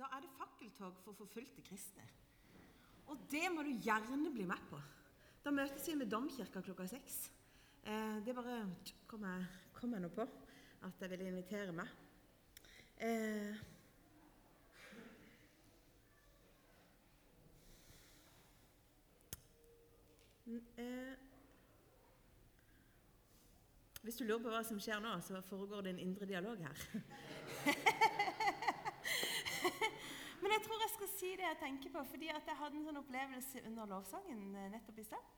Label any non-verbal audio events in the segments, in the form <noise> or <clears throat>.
Da er det fakkeltog for forfulgte kristne. Og det må du gjerne bli med på. Da møtes vi med Domkirka klokka seks. Eh, det bare kom jeg, kom jeg nå på at jeg ville invitere meg. Eh, eh, hvis du lurer på hva som skjer nå, så foregår det en indre dialog her. <laughs> Men jeg tror jeg skal si det jeg tenker på, fordi jeg hadde en sånn opplevelse under lovsangen eh, nettopp i stad.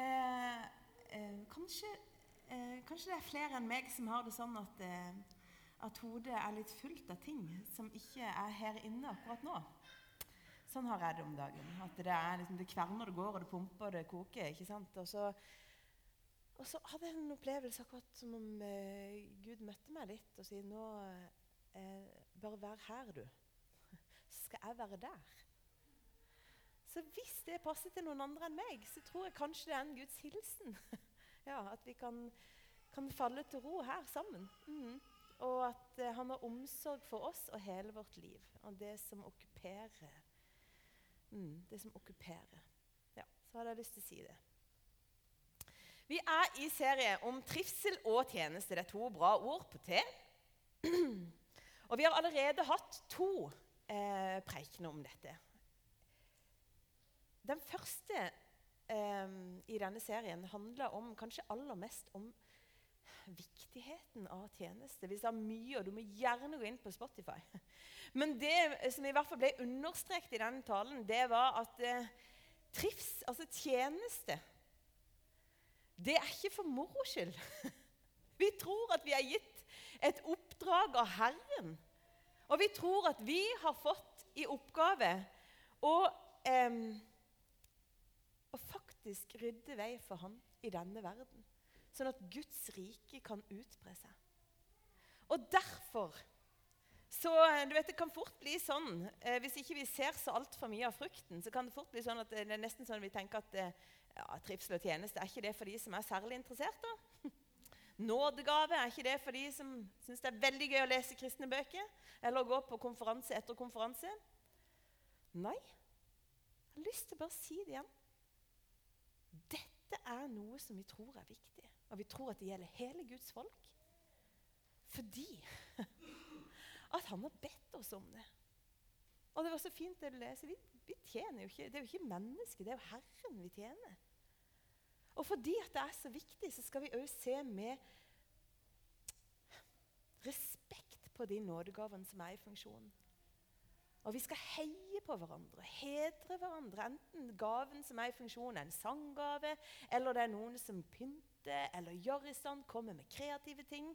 Eh, eh, kanskje, eh, kanskje, det er flere enn meg som har det sånn at, eh, at hodet er litt fullt av ting som ikke er her inne akkurat nå. Sånn har jeg det om dagen. At det, er liksom, det kverner, det går, og det pumper, det koker. ikke sant? Og så og så hadde jeg en opplevelse akkurat som om eh, Gud møtte meg litt og sier nå eh, Bare vær her, du. Skal jeg være der. Så hvis det passer til noen andre enn meg, så tror jeg kanskje det er en Guds hilsen. <laughs> ja, At vi kan, kan, falle til ro her sammen. Mm. Og at eh, han har omsorg for oss og hele vårt liv. Og det som okkuperer. Mm, det som okkuperer. Ja, så hadde jeg lyst til å si det. Vi er i serie om trivsel og tjeneste. Det er to bra ord på T. <clears throat> Og vi har allerede hatt to eh, preikene om dette. Den første eh, i denne serien handler om, kanskje aller mest om viktigheten av tjeneste. Vi sa mye, og du må gjerne gå inn på Spotify. <laughs> Men det som i hvert fall ble understreket i denne talen, det var at eh, trivs, altså tjeneste det er ikke for moro skyld. <laughs> Vi tror at vi er gitt et oppdrag av Herren. Og vi tror at vi har fått i oppgave å, eh, å faktisk rydde vei for Han i denne verden. Sånn at Guds rike kan utbre seg. Og derfor så du vet, Det kan fort bli sånn, eh, hvis ikke vi ser så altfor mye av frukten, så kan det fort bli sånn at det er nesten sånn at vi tenker at eh, ja, trivsel og tjeneste, er ikke det for de som er særlig interessert? da? Nådegave, er ikke det for de som syns det er veldig gøy å lese kristne bøker? Eller gå på konferanse etter konferanse? Nei. Jeg har lyst til å bare si det igjen. Dette er noe som vi tror er viktig, og vi tror at det gjelder hele Guds folk. Fordi <laughs> at han har bedt oss om det. Og det var så fint det du leser. Vi, vi tjener jo ikke, Det er jo ikke mennesket, det er jo Herren vi tjener. Og fordi at det er så viktig, så skal vi òg se med respekt på de nådegavene som er i funksjon. Og vi skal heie på hverandre, hedre hverandre. Enten gaven som er i funksjon, er en sanggave, eller det er noen som pynter eller gjør i stand, kommer med kreative ting.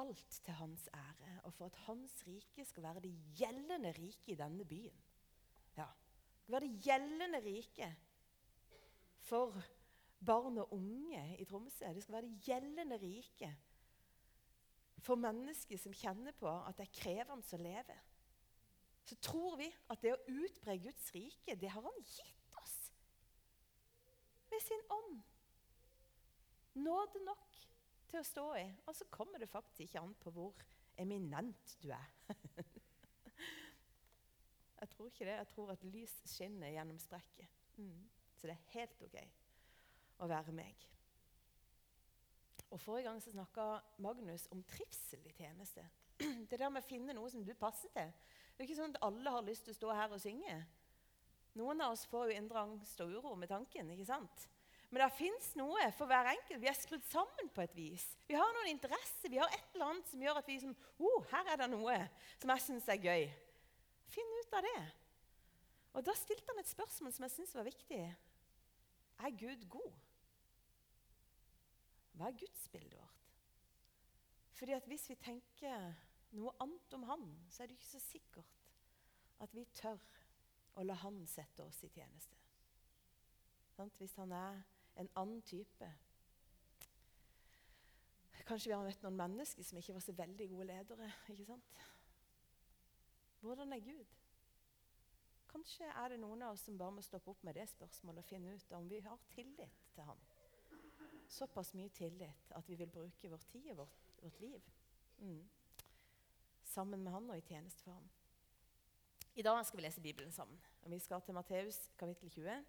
Alt til hans ære, og for at hans rike skal være det gjeldende riket i denne byen. Ja, være det gjeldende riket for barn og unge i Tromsø. Det skal være det gjeldende rike for mennesker som kjenner på at det er krevende å leve. Så tror vi at det å utbre Guds rike, det har Han gitt oss med sin ånd. Nåde nok til å stå i. Og så kommer det faktisk ikke an på hvor eminent du er. <laughs> jeg tror ikke det. Jeg tror at lys skinner gjennom sprekket. Mm. Så det er helt OK å være meg. Og Forrige gang så snakka Magnus om trivsel i tjeneste. <clears throat> Det der med å finne noe som du passer til. Det er ikke sånn at alle har lyst til å stå her og synge. Noen av oss får jo indre angst og uro med tanken. ikke sant? Men det fins noe for hver enkelt. Vi er skrudd sammen på et vis. Vi har noen interesser. Vi har et eller annet som gjør at vi som, oh, her er det noe som jeg syns er gøy. Finn ut av det. Og Da stilte han et spørsmål som jeg syns var viktig. Er Gud god? Hva er gudsbildet vårt? Fordi at Hvis vi tenker noe annet om Han, så er det ikke så sikkert at vi tør å la Han sette oss i tjeneste. Hvis han er en annen type Kanskje vi har møtt noen mennesker som ikke var så veldig gode ledere. ikke sant? Hvordan er Gud? Kanskje er det noen av oss som bare må stoppe opp med det spørsmålet og finne ut om vi har tillit til ham såpass mye tillit at vi vil bruke vår tid og vårt, vårt liv mm. sammen med han og i tjeneste for ham. I dag skal vi lese Bibelen sammen. Og Vi skal til Matteus kapittel 20.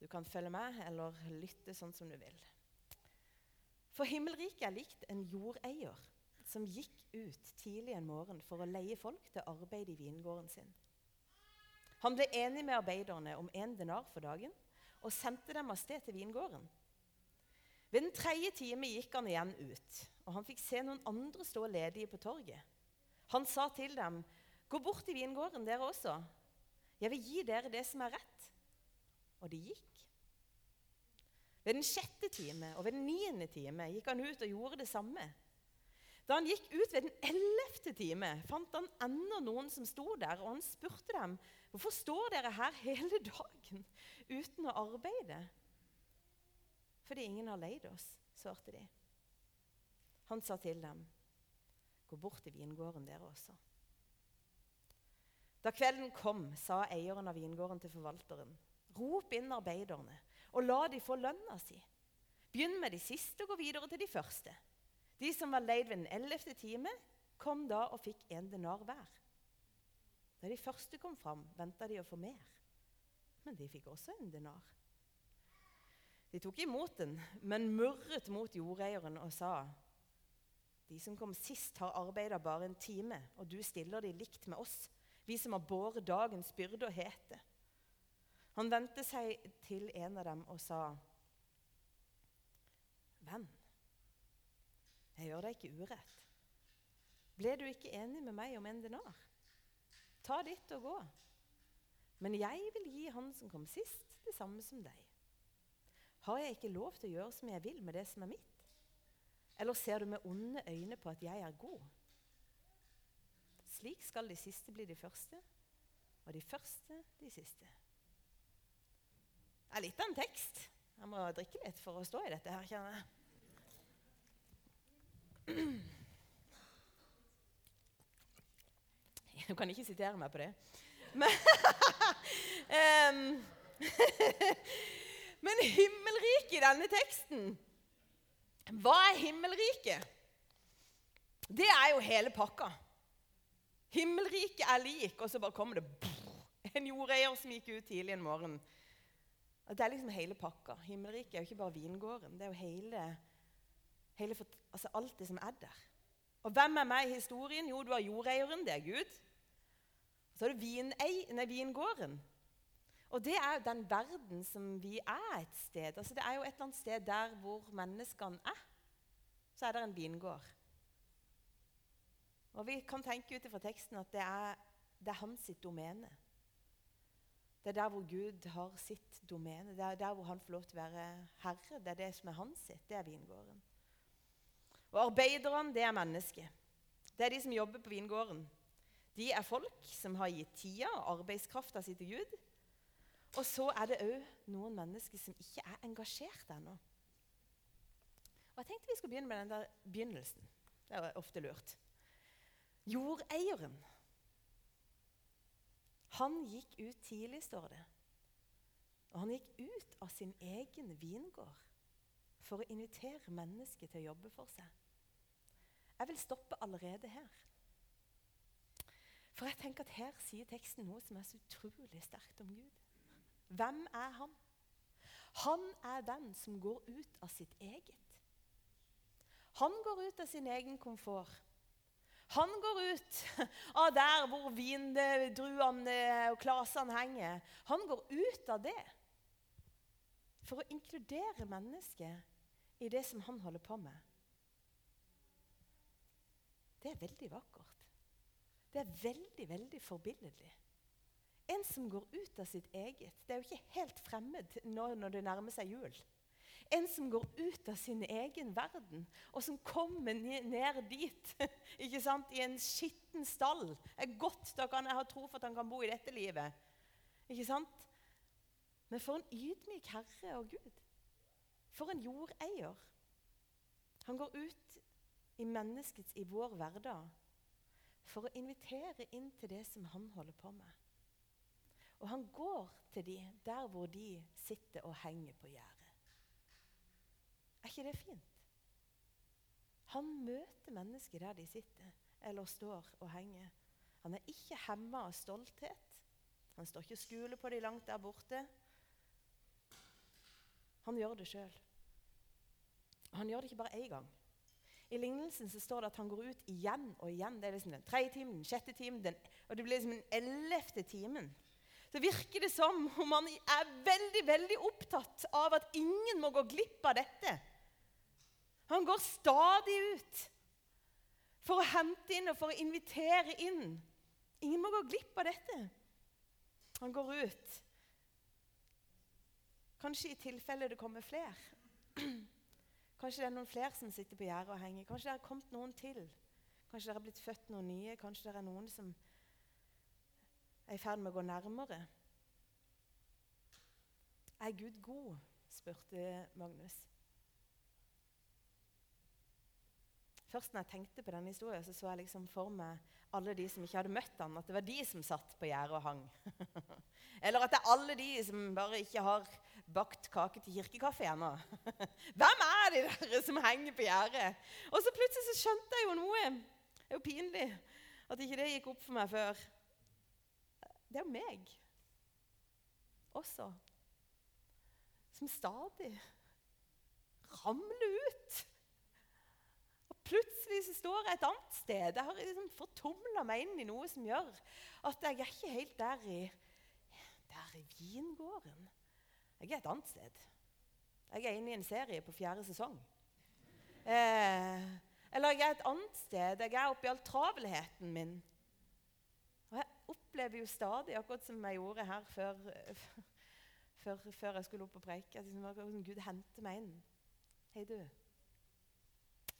Du kan følge med eller lytte sånn som du vil. For himmelriket er likt en jordeier som gikk ut tidlig en morgen for å leie folk til arbeid i vingården sin. Han ble enig med arbeiderne om én denar for dagen og sendte dem av sted til vingården. Ved den tredje time gikk han igjen ut, og han fikk se noen andre stå ledige på torget. Han sa til dem, 'Gå bort til vingården, dere også. Jeg vil gi dere det som er rett.' Og de gikk. Ved den sjette time og ved den niende time gikk han ut og gjorde det samme. Da han gikk ut ved den ellevte time, fant han enda noen som sto der, og han spurte dem, 'Hvorfor står dere her hele dagen uten å arbeide?' 'Fordi ingen har leid oss', svarte de. Han sa til dem, 'Gå bort til vingården, dere også.' Da kvelden kom, sa eieren av vingården til forvalteren, 'Rop inn arbeiderne, og la de få lønna si.' 'Begynn med de siste og gå videre til de første.' De som var leid ved den ellevte time, kom da og fikk en denar hver. Da de første kom fram, venta de å få mer, men de fikk også en denar. De tok imot den, men murret mot jordeieren og sa:" De som kom sist, har arbeida bare en time, og du stiller de likt med oss, vi som har båret dagens byrde og hete. Han vendte seg til en av dem og sa, Venn, jeg gjør deg ikke urett. Ble du ikke enig med meg om en denar? Ta ditt og gå. Men jeg vil gi han som kom sist, det samme som deg. Har jeg ikke lov til å gjøre som jeg vil med det som er mitt? Eller ser du med onde øyne på at jeg er god? Slik skal de siste bli de første, og de første de siste. Det er litt av en tekst. Jeg må drikke litt for å stå i dette her, kjenner jeg. Du kan ikke sitere meg på det. Men, um, <laughs> <laughs> men himmelriket i denne teksten Hva er himmelriket? Det er jo hele pakka. Himmelriket er lik, og så bare kommer det en jordeier som gikk ut tidlig en morgen. Det er liksom hele pakka. Himmelriket er jo ikke bare vingården. Det er jo hele, hele altså alt det som er der. Og hvem er meg i historien? Jo, du har jordeieren, det er Gud. Så har du vinei, nei, vingården. Og det er jo den verden som vi er et sted. Altså Det er jo et eller annet sted der hvor menneskene er. Så er det en vingård. Og Vi kan tenke ut fra teksten at det er, det er hans sitt domene. Det er der hvor Gud har sitt domene. Det er der hvor han får lov til å være herre. Det er det som er hans sitt. Det er vingården. Og arbeiderne, det er mennesker. Det er de som jobber på vingården. De er folk som har gitt tida og arbeidskrafta si til Gud. Og så er det òg noen mennesker som ikke er engasjert ennå. Og Jeg tenkte vi skulle begynne med den der begynnelsen. Det er ofte lurt. Jordeieren. Han gikk ut tidlig, står det. Og han gikk ut av sin egen vingård for å invitere mennesker til å jobbe for seg. Jeg vil stoppe allerede her. For jeg tenker at Her sier teksten noe som er så utrolig sterkt om Gud. Hvem er han? Han er den som går ut av sitt eget. Han går ut av sin egen komfort. Han går ut <laughs> av der hvor vindruene og klasene henger. Han går ut av det for å inkludere mennesket i det som han holder på med. Det er veldig vakkert. Det er veldig, veldig forbilledlig. En som går ut av sitt eget. Det er jo ikke helt fremmed nå når det nærmer seg jul. En som går ut av sin egen verden, og som kommer ned dit <laughs> ikke sant, i en skitten stall. Det Er godt, Da kan jeg ha tro for at han kan bo i dette livet. Ikke sant? Men for en ydmyk herre og Gud. For en jordeier. Han går ut i menneskets, i vår hverdag, for å invitere inn til det som han holder på med. Og han går til de der hvor de sitter og henger på gjerdet. Er ikke det fint? Han møter mennesker der de sitter eller står og henger. Han er ikke hemma av stolthet. Han står ikke og skuler på de langt der borte. Han gjør det sjøl. Han gjør det ikke bare én gang. I lignelsen så står det at han går ut igjen og igjen. Det er liksom den tredje timen, den sjette timen, den, og det blir liksom den ellevte timen. Så virker det som om han er veldig veldig opptatt av at ingen må gå glipp av dette. Han går stadig ut for å hente inn og for å invitere inn. Ingen må gå glipp av dette. Han går ut. Kanskje i tilfelle det kommer flere. <clears throat> Kanskje det er noen flere som sitter på gjerdet og henger. Kanskje det er kommet noen til. Kanskje det er blitt født noen nye. Kanskje det er noen som er i ferd med å gå nærmere. Er Gud god? spurte Magnus. Først når jeg tenkte på denne historien, så så jeg liksom for meg alle de som ikke hadde møtt ham, at det var de som satt på gjerdet og hang. <laughs> Eller at det er alle de som bare ikke har bakt kake til kirkekaffe ennå. <laughs> Hvem er de der som henger på gjerdet? Og så plutselig så skjønte jeg jo noe. Det er jo pinlig at ikke det gikk opp for meg før. Det er meg også. Som stadig ramler ut. Og plutselig så står jeg et annet sted. Jeg har liksom fortumla meg inn i noe som gjør at jeg er ikke helt der i, der i vingården. Jeg er et annet sted. Jeg er inne i en serie på fjerde sesong. Eh, eller jeg er et annet sted. Jeg er oppi all travelheten min. Opplever jo stadig, akkurat som jeg gjorde her før, før, før jeg skulle opp og preike at Gud henter meg inn. Hei, du.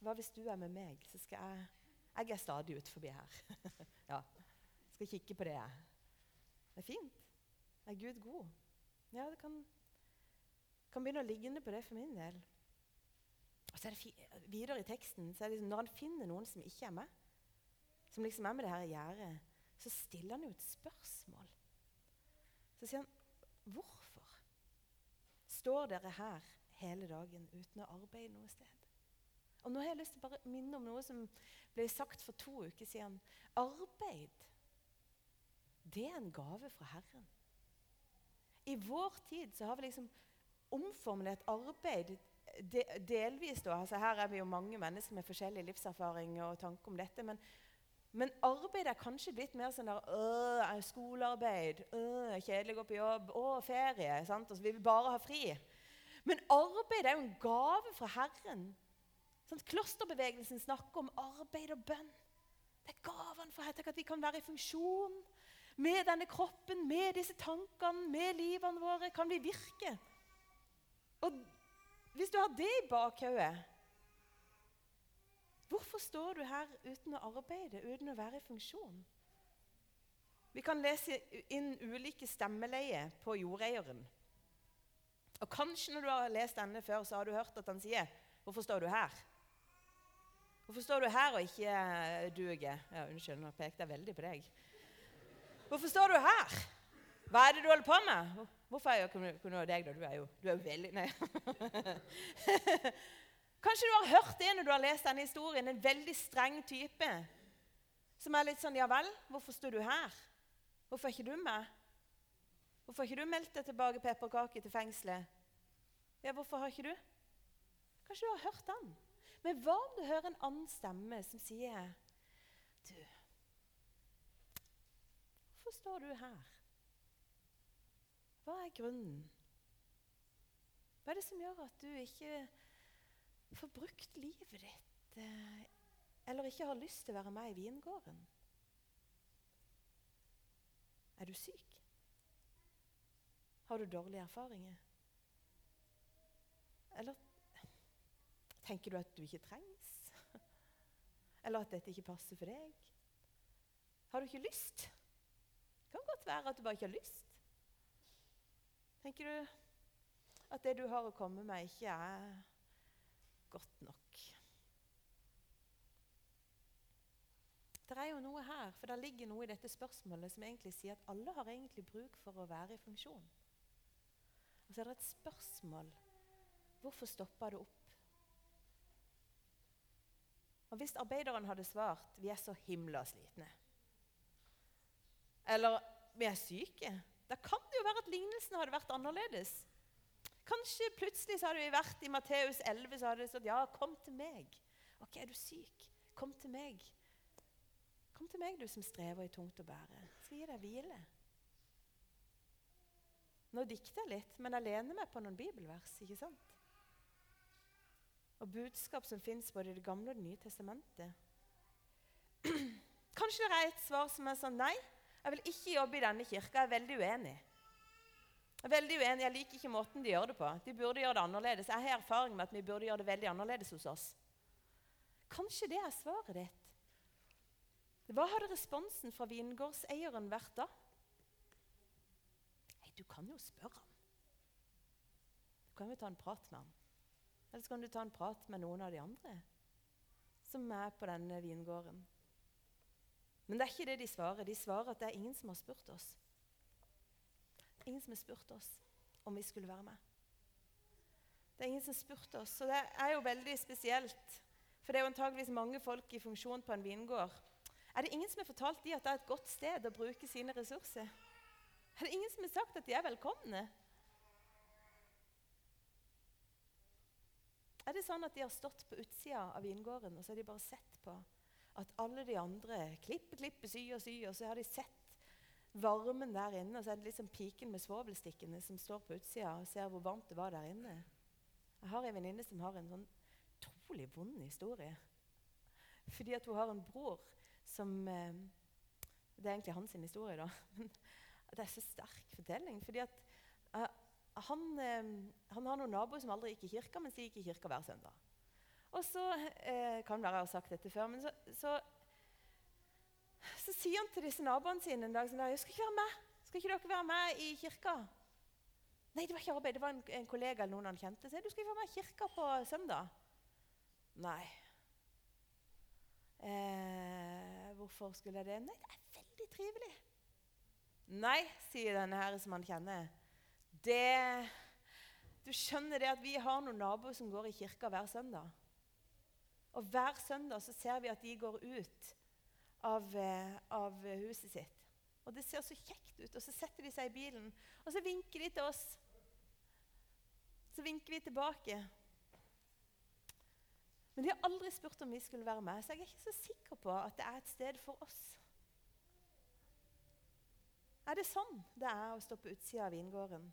Hva hvis du er med meg, så skal jeg Jeg er stadig ut forbi her. <laughs> ja. Skal kikke på det. jeg. Det er fint. Er Gud god? Ja, det kan kan begynne å ligne på det for min del. Og så er det Videre i teksten så er det liksom, når han finner noen som ikke er med, som liksom er med det her gjerdet, så stiller han jo et spørsmål. Så sier han, 'Hvorfor står dere her hele dagen uten å arbeide noe sted?' Og Nå har jeg lyst til å bare minne om noe som ble sagt for to uker siden. Arbeid, det er en gave fra Herren. I vår tid så har vi liksom omformulert arbeid delvis. Da. Altså, her er vi jo mange mennesker med forskjellig livserfaring og tanke om dette. Men, men arbeid er kanskje blitt mer sånn der skolearbeid, kjedelig å gå på jobb, å, ferie. Sant? Og så vil vi bare ha fri. Men arbeid er jo en gave fra Herren. Sånn, klosterbevegelsen snakker om arbeid og bønn. Det er gaven fra Herren. At vi kan være i funksjon med denne kroppen, med disse tankene, med livene våre. Kan vi virke? Og hvis du har det i bakhodet Hvorfor står du her uten å arbeide, uten å være i funksjon? Vi kan lese inn ulike stemmeleier på jordeieren. Og Kanskje når du har lest denne før, så har du hørt at han sier 'Hvorfor står du her?' Hvorfor står du her og ikke duger? Ja, Unnskyld, nå pekte jeg veldig på deg. Hvorfor står du her? Hva er det du holder på med? Hvorfor er jeg ikke noe av deg, da? Du er jo, du er jo veldig Nei. <laughs> Kanskje du har hørt det når du har lest denne historien. En veldig streng type. Som er litt sånn Ja vel, hvorfor står du her? Hvorfor er ikke du med? Hvorfor har ikke du meldt deg tilbake pepperkake til fengselet? Ja, hvorfor har ikke du? Kanskje du har hørt den. Men hva om du hører en annen stemme som sier Du, hvorfor står du her? Hva er grunnen? Hva er det som gjør at du ikke får brukt livet ditt, eh, eller ikke har lyst til å være med i vingården? Er du syk? Har du dårlige erfaringer? Eller tenker du at du ikke trengs? <laughs> Eller at dette ikke passer for deg? Har du ikke lyst? Det kan godt være at du bare ikke har lyst. Tenker du at det du har å komme med, ikke er godt nok? Det er jo noe her, for det ligger noe i dette spørsmålet som egentlig sier at alle har egentlig bruk for å være i funksjon. Og så er det et spørsmål hvorfor stoppa det opp? Og Hvis arbeideren hadde svart vi er så himla slitne, eller vi er syke. Da kan det jo være at lignelsen hadde vært annerledes. Kanskje plutselig så hadde vi vært i Matteus 11 så hadde det stått ja, kom til meg. Ok, er du syk? Kom til meg. Kom til meg, du som strever i tungt å bære. Jeg skal deg hvile. Nå dikter jeg litt, men jeg lener meg på noen bibelvers. ikke sant? Og budskap som fins både i Det gamle og Det nye testamentet. <clears throat> Kanskje det er et svar som er sånn Nei, jeg vil ikke jobbe i denne kirka. Jeg er veldig uenig. Jeg er veldig uenig, jeg liker ikke måten de gjør det på. De burde gjøre det annerledes. Jeg har erfaring med at vi burde gjøre det veldig annerledes hos oss. Kanskje det er svaret ditt. Hva hadde responsen fra vingårdseieren vært da? Nei, du kan jo spørre ham. Du kan jo ta en prat med ham. Eller så kan du ta en prat med noen av de andre som er på denne vingården. Men det er ikke det de svarer. De svarer at det er ingen som har spurt oss. Ingen som har spurt oss om vi skulle være med. Det er ingen som har spurt oss. Og det er jo veldig spesielt. For det er jo antageligvis mange folk i funksjon på en vingård. Er det ingen som har fortalt dem at det er et godt sted å bruke sine ressurser? Er det ingen som har sagt at de er velkomne? Er det sånn at de har stått på utsida av vingården og så har de bare sett på at alle de andre klipper, klipper, syr og syr, og så har de sett varmen der inne, og så er det liksom piken med svovelstikkene som står på utsida og ser hvor varmt det var der inne. Jeg har en venninne som har en sånn utrolig vond historie. Fordi at hun har en bror som eh, Det er egentlig hans historie, da. <laughs> Men det er så sterk fortelling. fordi at uh, han, eh, han, har noen naboer som aldri gikk i kirka, mens de gikk i kirka hver søndag. Og så eh, kan være jeg har sagt dette før, men så, så, så, sier han til disse naboene sine en dag sånn 'Skal ikke være med. Skal ikke dere være med i kirka?' Nei, det var ikke arbeid. Det var en, en kollega eller noen han kjente. Så, 'Du skal ikke være med i kirka på søndag.' Nei. Eh, hvorfor skulle jeg det? Nei, det er veldig trivelig. Nei, sier denne her som han kjenner. Det Du skjønner det at vi har noen naboer som går i kirka hver søndag. Og hver søndag så ser vi at de går ut av, eh, av huset sitt. Og det ser så kjekt ut. Og så setter de seg i bilen, og så vinker de til oss. Så vinker vi tilbake. Men de har aldri spurt om vi skulle være med, så jeg er ikke så sikker på at det er et sted for oss. Er det sånn det er å stå på utsida av vingården?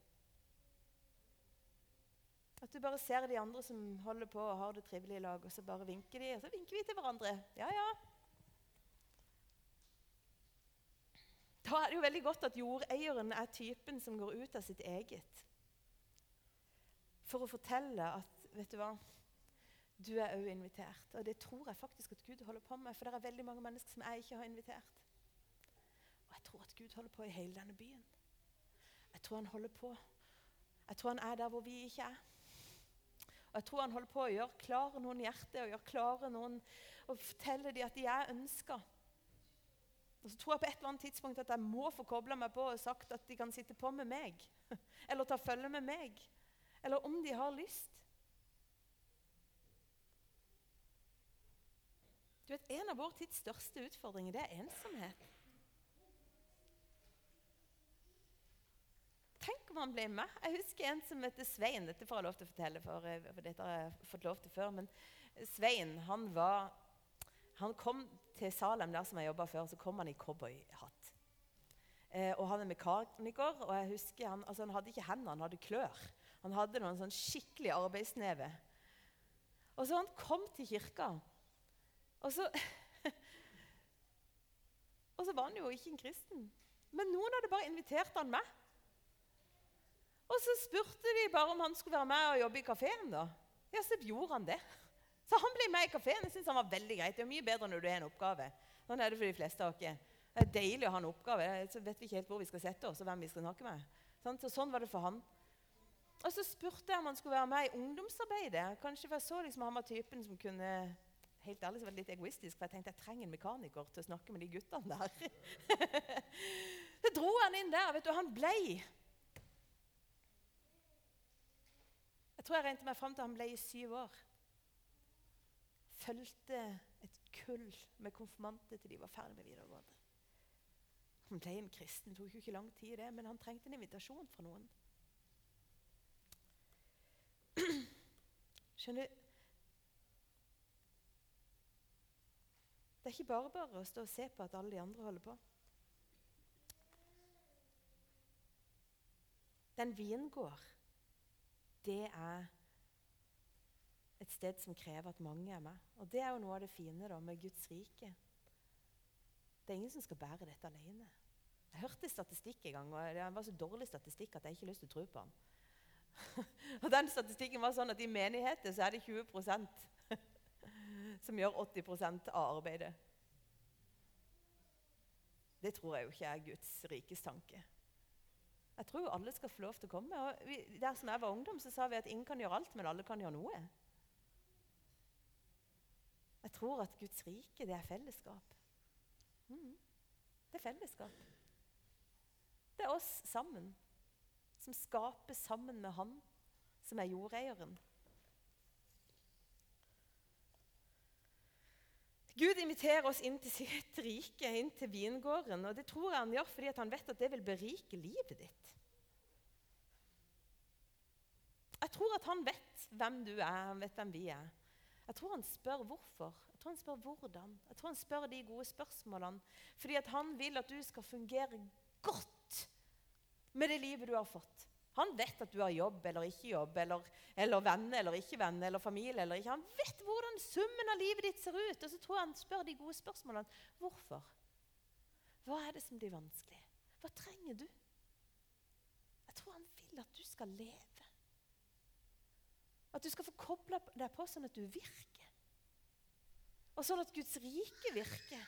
At du bare ser de andre som holder på og har det trivelig i lag, og så bare vinker de, og så vinker vi til hverandre. Ja, ja. Da er det jo veldig godt at jordeieren er typen som går ut av sitt eget for å fortelle at vet du hva, du er òg invitert. Og det tror jeg faktisk at Gud holder på med, for det er veldig mange mennesker som jeg ikke har invitert. Og jeg tror at Gud holder på i hele denne byen. Jeg tror han holder på. Jeg tror han er der hvor vi ikke er. Og jeg tror han holder på å gjøre klare noen hjerter og gjøre klare noen og fortelle dem at de er ønska. Og så tror jeg på et eller annet tidspunkt at jeg må få kobla meg på og sagt at de kan sitte på med meg. <laughs> Eller ta følge med meg. Eller om de har lyst. Du vet, En av vår tids største utfordringer det er ensomhet. Tenk om han ble med. Jeg husker en som heter Svein. Dette får jeg lov til å fortelle, for, eh, for dette har jeg fått lov til før. Men Svein han var, han kom til Salem, der som jeg jobba før. Så kom han i cowboyhatt. Eh, og han er mekaniker. og jeg husker Han, altså han hadde ikke hender, han hadde klør. Han hadde noen sånn skikkelig arbeidsneve. Og så han kom til kirka. Og så, <laughs> og så var han jo ikke en kristen. Men noen hadde bare invitert han med. Og så spurte de bare om han skulle være med og jobbe i kafeen. Ja, så gjorde han det. Så han ble med i kafeen. Jeg synes han var veldig greit. Det er mye bedre når du har en oppgave. Sånn er det for de fleste av oss. Det er deilig å ha en oppgave. Så vet vi ikke helt hvor vi skal sette oss og hvem vi skal snakke med. Sånn, så sånn var det for han. Og så spurte jeg om han skulle være med i ungdomsarbeidet. Kanskje for jeg så liksom han var typen som kunne helt ærlig så var det litt egoistisk, for jeg tenkte jeg trenger en mekaniker til å snakke med de guttene der. <laughs> så dro han inn der, vet du, og han blei. Jeg tror jeg regnet meg fram til han ble i syv år. Fulgte et kull med konfirmanter til de var ferdig med videregående. Han ble en kristen. Det tok jo ikke lang tid, det, men han trengte en invitasjon fra noen. <clears throat> Skjønner du? Det er ikke bare bare å stå og se på at alle de andre holder på. Den vingård, det er et sted som krever at mange er med. Og Det er jo noe av det fine da, med Guds rike. Det er ingen som skal bære dette alene. Jeg hørte statistikk en gang, og det var så dårlig statistikk at jeg ikke har lyst til å tro på den. <laughs> og den Statistikken var sånn at i menigheter så er det 20% <laughs> som gjør 80 av arbeidet. Det tror jeg jo ikke er Guds rikes tanke. Jeg tror alle skal få lov til å komme. Og vi, der som jeg var ungdom, så sa vi at ingen kan gjøre alt, men alle kan gjøre noe. Jeg tror at Guds rike, det er fellesskap. Mm. Det er fellesskap. Det er oss sammen, som skaper sammen med Han som er jordeieren. Gud inviterer oss inn til sitt rike, inn til vingården. og Det tror jeg han gjør fordi han vet at det vil berike livet ditt. Jeg tror at han vet hvem du er, han vet hvem vi er. Jeg tror han spør hvorfor. Jeg tror han spør hvordan. Jeg tror han spør de gode spørsmålene fordi han vil at du skal fungere godt med det livet du har fått. Han vet at du har jobb eller ikke jobb, eller, eller venner eller ikke venner, eller familie eller ikke. Han vet hvordan summen av livet ditt ser ut. Og så tror jeg han spør de gode spørsmålene. Hvorfor? Hva er det som blir vanskelig? Hva trenger du? Jeg tror han vil at du skal leve. At du skal få koble deg på sånn at du virker. Og sånn at Guds rike virker.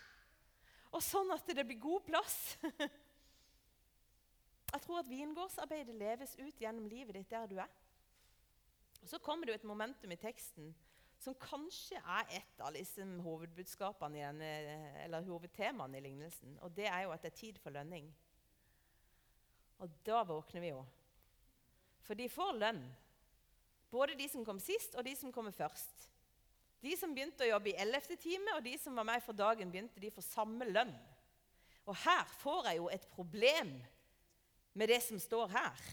Og sånn at det blir god plass. <laughs> Jeg tror at vingårdsarbeidet leves ut gjennom livet ditt der du er. Og Så kommer det et momentum i teksten som kanskje er et av liksom hovedbudskapene i denne, eller hovedtemaene i lignelsen. Og det er jo at det er tid for lønning. Og da våkner vi jo. For de får lønn. Både de som kom sist, og de som kommer først. De som begynte å jobbe i ellevte time, og de som var med fra dagen begynte, de for samme lønn. Og her får jeg jo et problem med det som står her.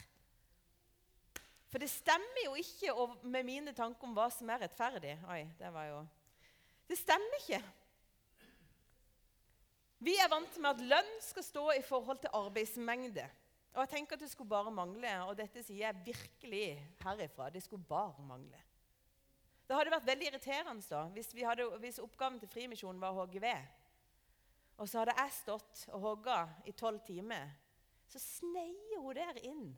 For det stemmer jo ikke med mine tanker om hva som er rettferdig. Oi, Det var jo... Det stemmer ikke. Vi er vant med at lønn skal stå i forhold til arbeidsmengde. Og jeg tenker at Det skulle bare mangle, og dette sier jeg virkelig herifra. Det skulle bare mangle. Det hadde vært veldig irriterende da, hvis, hadde, hvis oppgaven til Frimisjonen var å hogge ved. Og så hadde jeg stått og hogga i tolv timer så sneier hun der inn.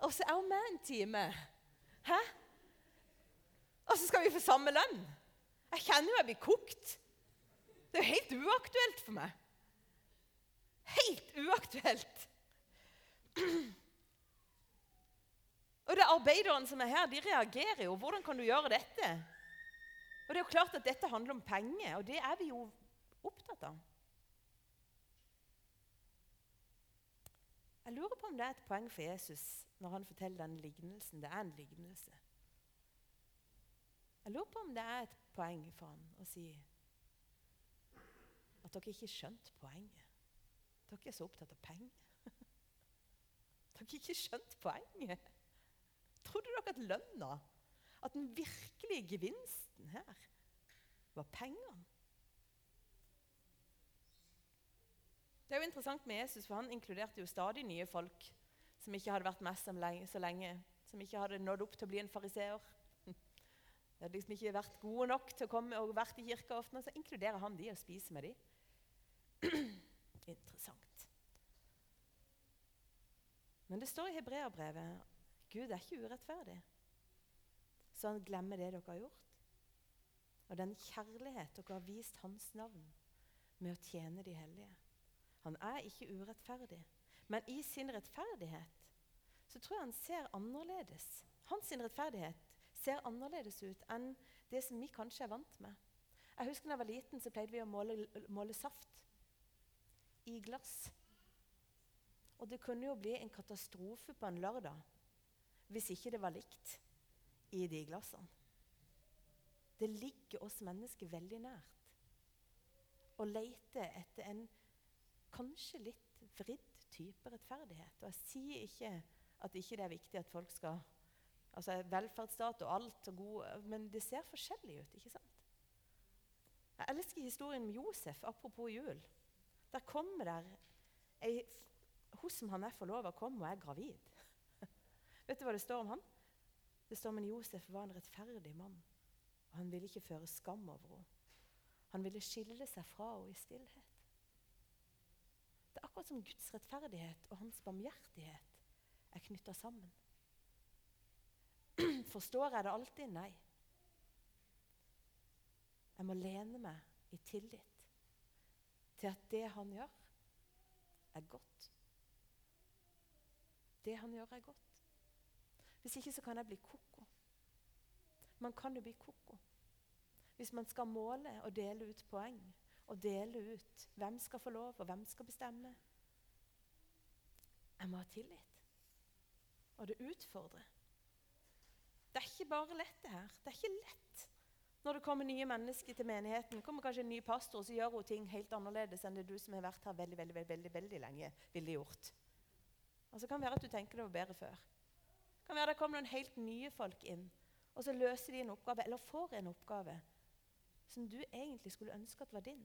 Og så er hun med en time. Hæ? Og så skal vi få samme lønn. Jeg kjenner jo jeg blir kokt. Det er jo helt uaktuelt for meg. Helt uaktuelt. Og det Arbeiderne som er her, de reagerer jo. Hvordan kan du gjøre dette? Og det er jo klart at Dette handler om penger, og det er vi jo opptatt av. Jeg lurer på om det er et poeng for Jesus når han forteller den lignelsen. Det er en lignelse. Jeg lurer på om det er et poeng for han å si at dere ikke skjønte poenget. Dere er så opptatt av penger. Dere har ikke skjønt poenget. Trodde dere at lønna, at den virkelige gevinsten her, var pengene? Det er jo interessant med Jesus, for Han inkluderte jo stadig nye folk som ikke hadde vært med så lenge, som ikke hadde nådd opp til å bli en fariseer. De hadde liksom ikke vært gode nok til å komme og vært i kirka ofte, så inkluderer han de og spiser med de. <clears throat> Interessant. Men det står i hebreerbrevet Gud er ikke urettferdig, så han glemmer det dere har gjort. Og den kjærlighet dere har vist hans navn med å tjene de hellige. Han er ikke urettferdig. Men i sin rettferdighet så tror jeg han ser annerledes. Hans rettferdighet ser annerledes ut enn det som vi kanskje er vant med. Jeg husker da jeg var liten, så pleide vi å måle, måle saft i glass. Og det kunne jo bli en katastrofe på en lørdag hvis ikke det var likt i de glassene. Det ligger oss mennesker veldig nært å lete etter en kanskje litt vridd type rettferdighet. Og jeg sier ikke at ikke det er viktig at folk skal Altså velferdsstat og alt og god Men det ser forskjellig ut, ikke sant? Jeg elsker historien om Josef, apropos jul. Der kommer der ei Hun som han er forlova, kom og er gravid. <laughs> Vet du hva det står om han? Det står om Josef var en rettferdig mann. Og han ville ikke føre skam over henne. Han ville skille seg fra henne i stillhet. Det er akkurat som Guds rettferdighet og hans barmhjertighet er knytta sammen. <clears throat> Forstår jeg det alltid? Nei. Jeg må lene meg i tillit til at det han gjør, er godt. Det han gjør, er godt. Hvis ikke så kan jeg bli ko-ko. Man kan jo bli ko-ko. Hvis man skal måle og dele ut poeng og dele ut hvem skal få lov, og hvem skal bestemme. Jeg må ha tillit. Og det utfordrer. Det er ikke bare lett, det her. Det er ikke lett når det kommer nye mennesker til menigheten. kommer kanskje en ny pastor, og så gjør hun ting helt annerledes enn det du som har vært her veldig veldig, veldig, veldig, lenge, ville gjort. Og så kan det være at du tenker det var bedre før. Det kan være det kommer noen helt nye folk inn, og så løser de en oppgave, eller får en oppgave som du egentlig skulle ønske at var din.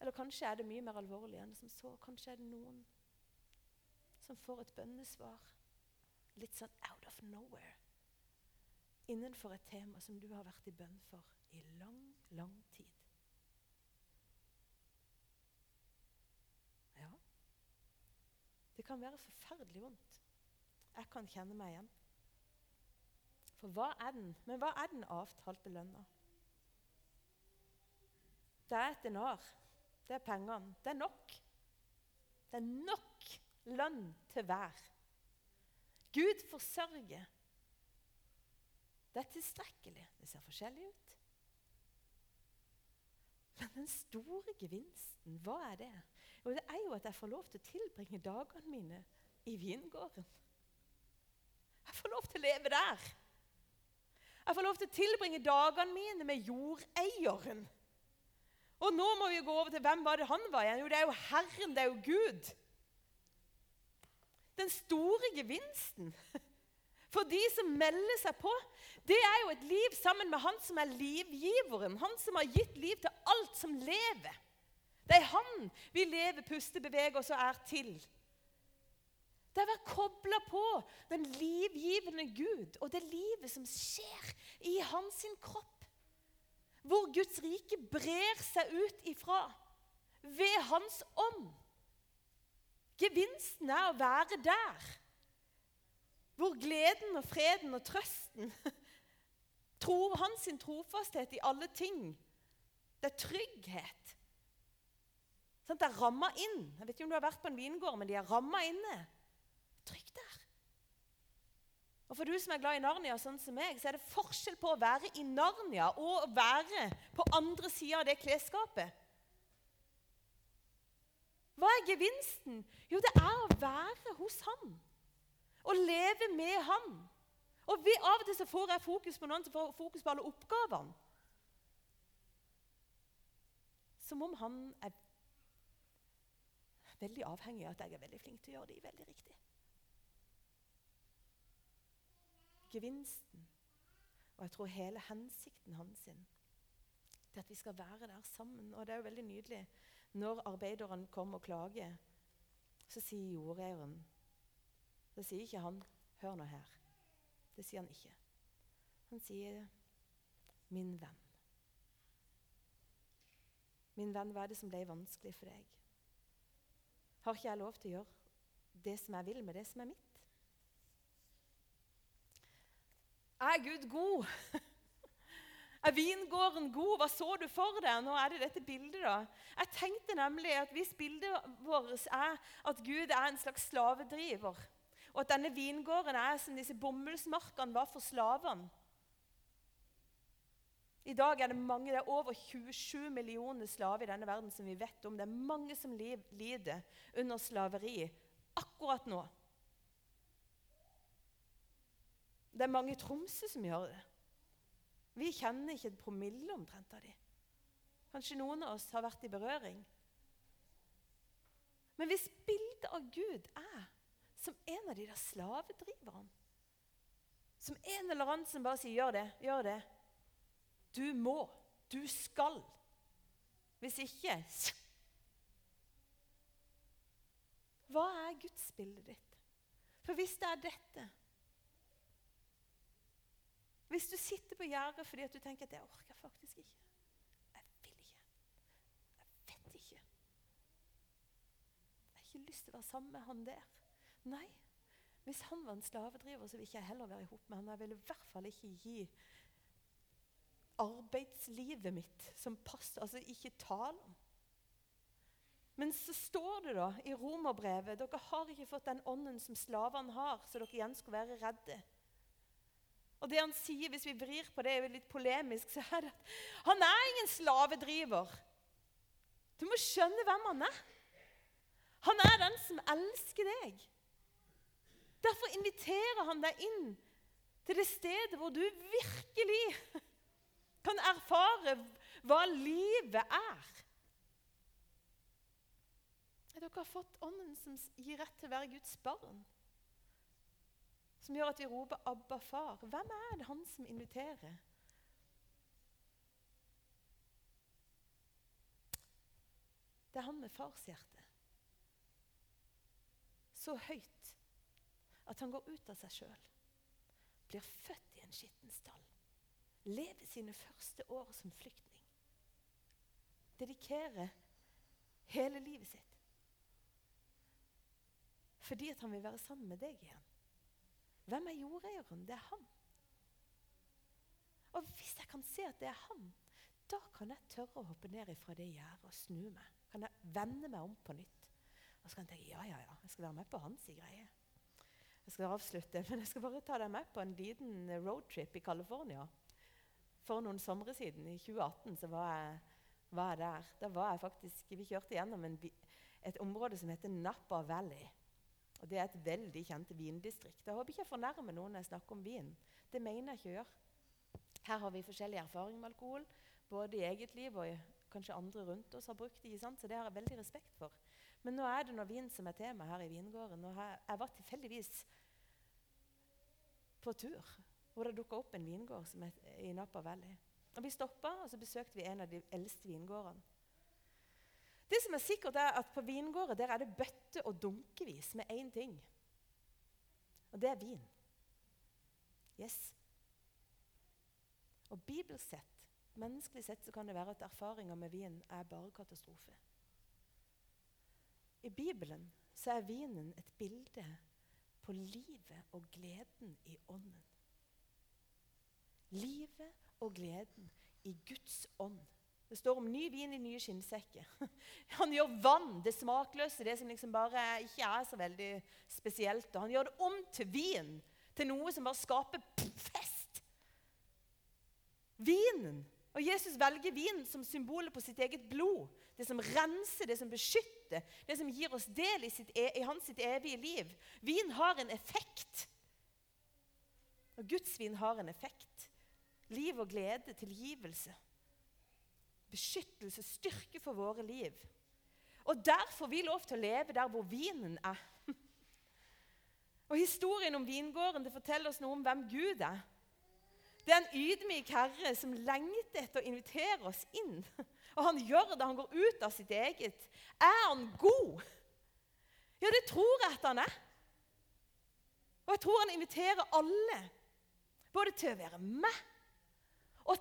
Eller kanskje er det mye mer alvorlig enn som så. Kanskje er det noen som får et bønnesvar litt sånn out of nowhere innenfor et tema som du har vært i bønn for i lang, lang tid. Ja, det kan være forferdelig vondt. Jeg kan kjenne meg igjen. For hva er den? Men hva er den avtalte lønna? Det er et denar. Det er pengene. Det er nok. Det er nok lønn til hver. Gud forsørger. Det er tilstrekkelig. Det ser forskjellig ut. Men den store gevinsten, hva er det? Jo, det er jo at jeg får lov til å tilbringe dagene mine i vingården. Jeg får lov til å leve der. Jeg får lov til å tilbringe dagene mine med jordeieren. Og nå må vi gå over til hvem var det han var igjen? Jo, det er jo Herren, det er jo Gud. Den store gevinsten for de som melder seg på, det er jo et liv sammen med han som er livgiveren. Han som har gitt liv til alt som lever. Det er han vi lever, puster, beveger oss og er til. Det er å være kobla på den livgivende Gud og det livet som skjer i hans kropp. Hvor Guds rike brer seg ut ifra ved hans ånd. Gevinsten er å være der. Hvor gleden og freden og trøsten <laughs> tror hans trofasthet i alle ting. Det er trygghet. Sånn, det er ramma inn. Jeg vet ikke om du har vært på en vingård, men de er ramma inne. Trykk der. Og For du som er glad i Narnia, sånn som meg, så er det forskjell på å være i Narnia og å være på andre sida av det klesskapet. Hva er gevinsten? Jo, det er å være hos han. Å leve med han. Og vi, Av og til så får jeg fokus på noen som får fokus på alle oppgavene. Som om han er veldig avhengig av at jeg er veldig flink til å gjøre de veldig riktig. Gevinsten, og jeg tror hele hensikten hans sin, til at vi skal være der sammen. Og det er jo veldig nydelig når arbeideren kommer og klager, så sier jordeieren Så sier ikke han 'Hør nå her'. Det sier han ikke. Han sier 'min venn'. Min venn, hva er det som ble vanskelig for deg? Har ikke jeg lov til å gjøre det som jeg vil med det som er mitt? Er Gud god? <laughs> Er vingården god? Hva så du for deg? Nå er det dette bildet. da. Jeg tenkte nemlig at Hvis bildet vårt er at Gud er en slags slavedriver, og at denne vingården er som disse bomullsmarkene var for slavene I dag er det mange, det er over 27 millioner slaver i denne verden som vi vet om. Det er mange som lider under slaveri akkurat nå. Det er mange i Tromsø som gjør det. Vi kjenner ikke et promille omtrent av dem. Kanskje noen av oss har vært i berøring. Men hvis bildet av Gud er som en av de der slavedriverne Som en eller annen som bare sier 'gjør det', 'gjør det'. Du må. Du skal. Hvis ikke Hva er gudsbildet ditt? For hvis det er dette Hvis du sitter på gjerdet fordi du tenker at 'jeg orker faktisk ikke', jeg vil ikke lyst til å være sammen med han der. Nei. Hvis han var en slavedriver, så vil ikke jeg heller være i hop med han. Jeg vil i hvert fall ikke gi arbeidslivet mitt som passer. Altså ikke tale om. Men så står det da i romerbrevet dere har ikke fått den ånden som slavene har, så dere igjen skulle være redde. Og det han sier, hvis vi vrir på det, er litt polemisk, så er det at han er ingen slavedriver. Du må skjønne hvem han er. Han er den som elsker deg. Derfor inviterer han deg inn til det stedet hvor du virkelig kan erfare hva livet er. Dere har fått Ånden som gir rett til å være Guds barn. Som gjør at vi roper 'Abba, far'. Hvem er det han som inviterer? Det er han med farshjerte så høyt at han går ut av seg sjøl, blir født i en skitten stall, lever sine første år som flyktning, dedikerer hele livet sitt fordi at han vil være sammen med deg igjen. Hvem er jordeieren? Det er han. Og hvis jeg kan se at det er han, da kan jeg tørre å hoppe ned fra det gjerdet og snu meg. Kan jeg vende meg om på nytt. Og så kan jeg tenke ja, ja, ja, jeg skal være med på hans greie. Jeg skal avslutte, <laughs> men jeg skal bare ta deg med på en liten roadtrip i California. For noen somre siden, i 2018, så var jeg, var jeg der. Da var jeg faktisk, Vi kjørte gjennom en, et område som heter Napa Valley. Og Det er et veldig kjent vindistrikt. Jeg håper ikke jeg fornærmer noen når jeg snakker om vin. Det mener jeg ikke å gjøre. Her har vi forskjellig erfaring med alkohol, både i eget liv og kanskje andre rundt oss har brukt det. Så det har jeg veldig respekt for. Men nå er det noe vin som er tema her i vingården. Og jeg var tilfeldigvis på tur hvor det dukka opp en vingård som er i Napa Valley. Og Vi stoppa og så besøkte vi en av de eldste vingårdene. Det som er sikkert er at På vingårder der er det bøtte og dunkevis med én ting. Og det er vin. Yes. Og bibelsk sett, menneskelig sett, så kan det være at erfaringer med vin er bare katastrofe. I Bibelen så er vinen et bilde på livet og gleden i ånden. Livet og gleden i Guds ånd. Det står om ny vin i nye skinnsekker. <laughs> Han gjør vann, det smakløse, det som liksom bare ikke er så veldig spesielt. Og han gjør det om til vin, til noe som bare skaper fest. Vinen. Og Jesus velger vin som symbolet på sitt eget blod. Det som renser, det som beskytter, det som gir oss del i, sitt, e, i hans sitt evige liv. Vin har en effekt. Og Guds vin har en effekt. Liv og glede, tilgivelse. Beskyttelse, styrke for våre liv. Og der får vi lov til å leve der hvor vinen er. Og Historien om vingården det forteller oss noe om hvem Gud er. Det er en ydmyk herre som lengter etter å invitere oss inn og han gjør det. Han går ut av sitt eget. Er han god? Ja, det tror jeg at han er. Og jeg tror han inviterer alle, både til å være med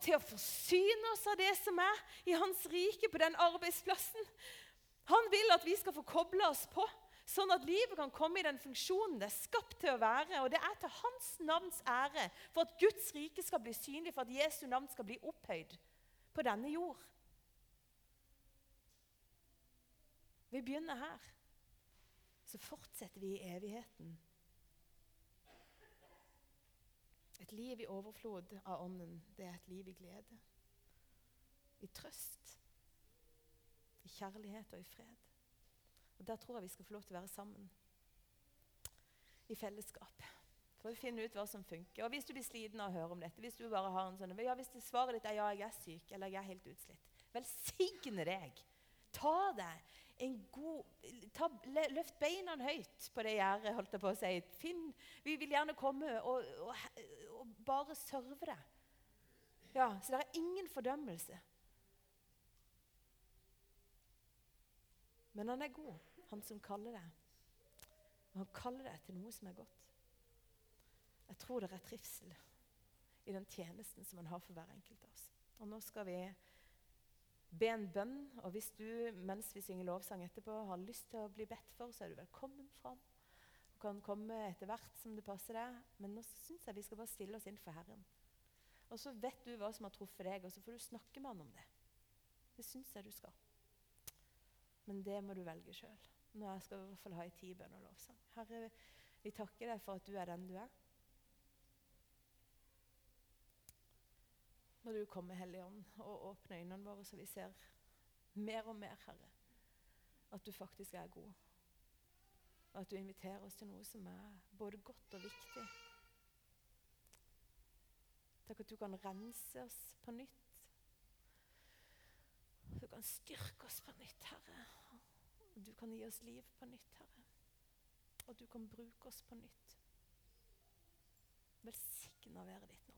til å forsyne oss av det som er i hans rike på den arbeidsplassen. Han vil at vi skal få koble oss på, sånn at livet kan komme i den funksjonen det er skapt til å være. Og det er til hans navns ære, for at Guds rike skal bli synlig, for at Jesu navn skal bli opphøyd på denne jord. Vi begynner her. Så fortsetter vi i evigheten. Et liv i overflod av Ånden, det er et liv i glede. I trøst, i kjærlighet og i fred. Og Der tror jeg vi skal få lov til å være sammen. I fellesskap. For å finne ut hva som funker. Og Hvis du blir sliten av å høre om dette, hvis du bare har en sånn, ja, hvis svaret ditt er ja, jeg er syk eller jeg er helt utslitt, velsigne deg. Ta deg en god ta, Løft beina høyt på det gjerdet, holdt jeg på å si. Finn, vi vil gjerne komme og, og bare serve det. Ja, Så det er ingen fordømmelse. Men han er god, han som kaller det. Og han kaller det til noe som er godt. Jeg tror det er trivsel i den tjenesten som han har for hver enkelt av oss. Og nå skal vi be en bønn. Og hvis du mens vi synger lovsang etterpå har lyst til å bli bedt for, så er du velkommen fram. Kan komme etter hvert som det passer deg. Men nå syns jeg vi skal bare stille oss inn for Herren. Og så vet du hva som har truffet deg, og så får du snakke med han om det. Det syns jeg du skal. Men det må du velge sjøl. Skal jeg i hvert fall ha en tid bønn og lovsang. Herre, vi takker deg for at du er den du er. Må du komme, Hellige Ånd, og åpne øynene våre, så vi ser mer og mer, Herre, at du faktisk er god. Og at du inviterer oss til noe som er både godt og viktig. Takk at du kan rense oss på nytt. Du kan styrke oss på nytt, Herre. Du kan gi oss liv på nytt, Herre. Og du kan bruke oss på nytt. Velsigna være ditt.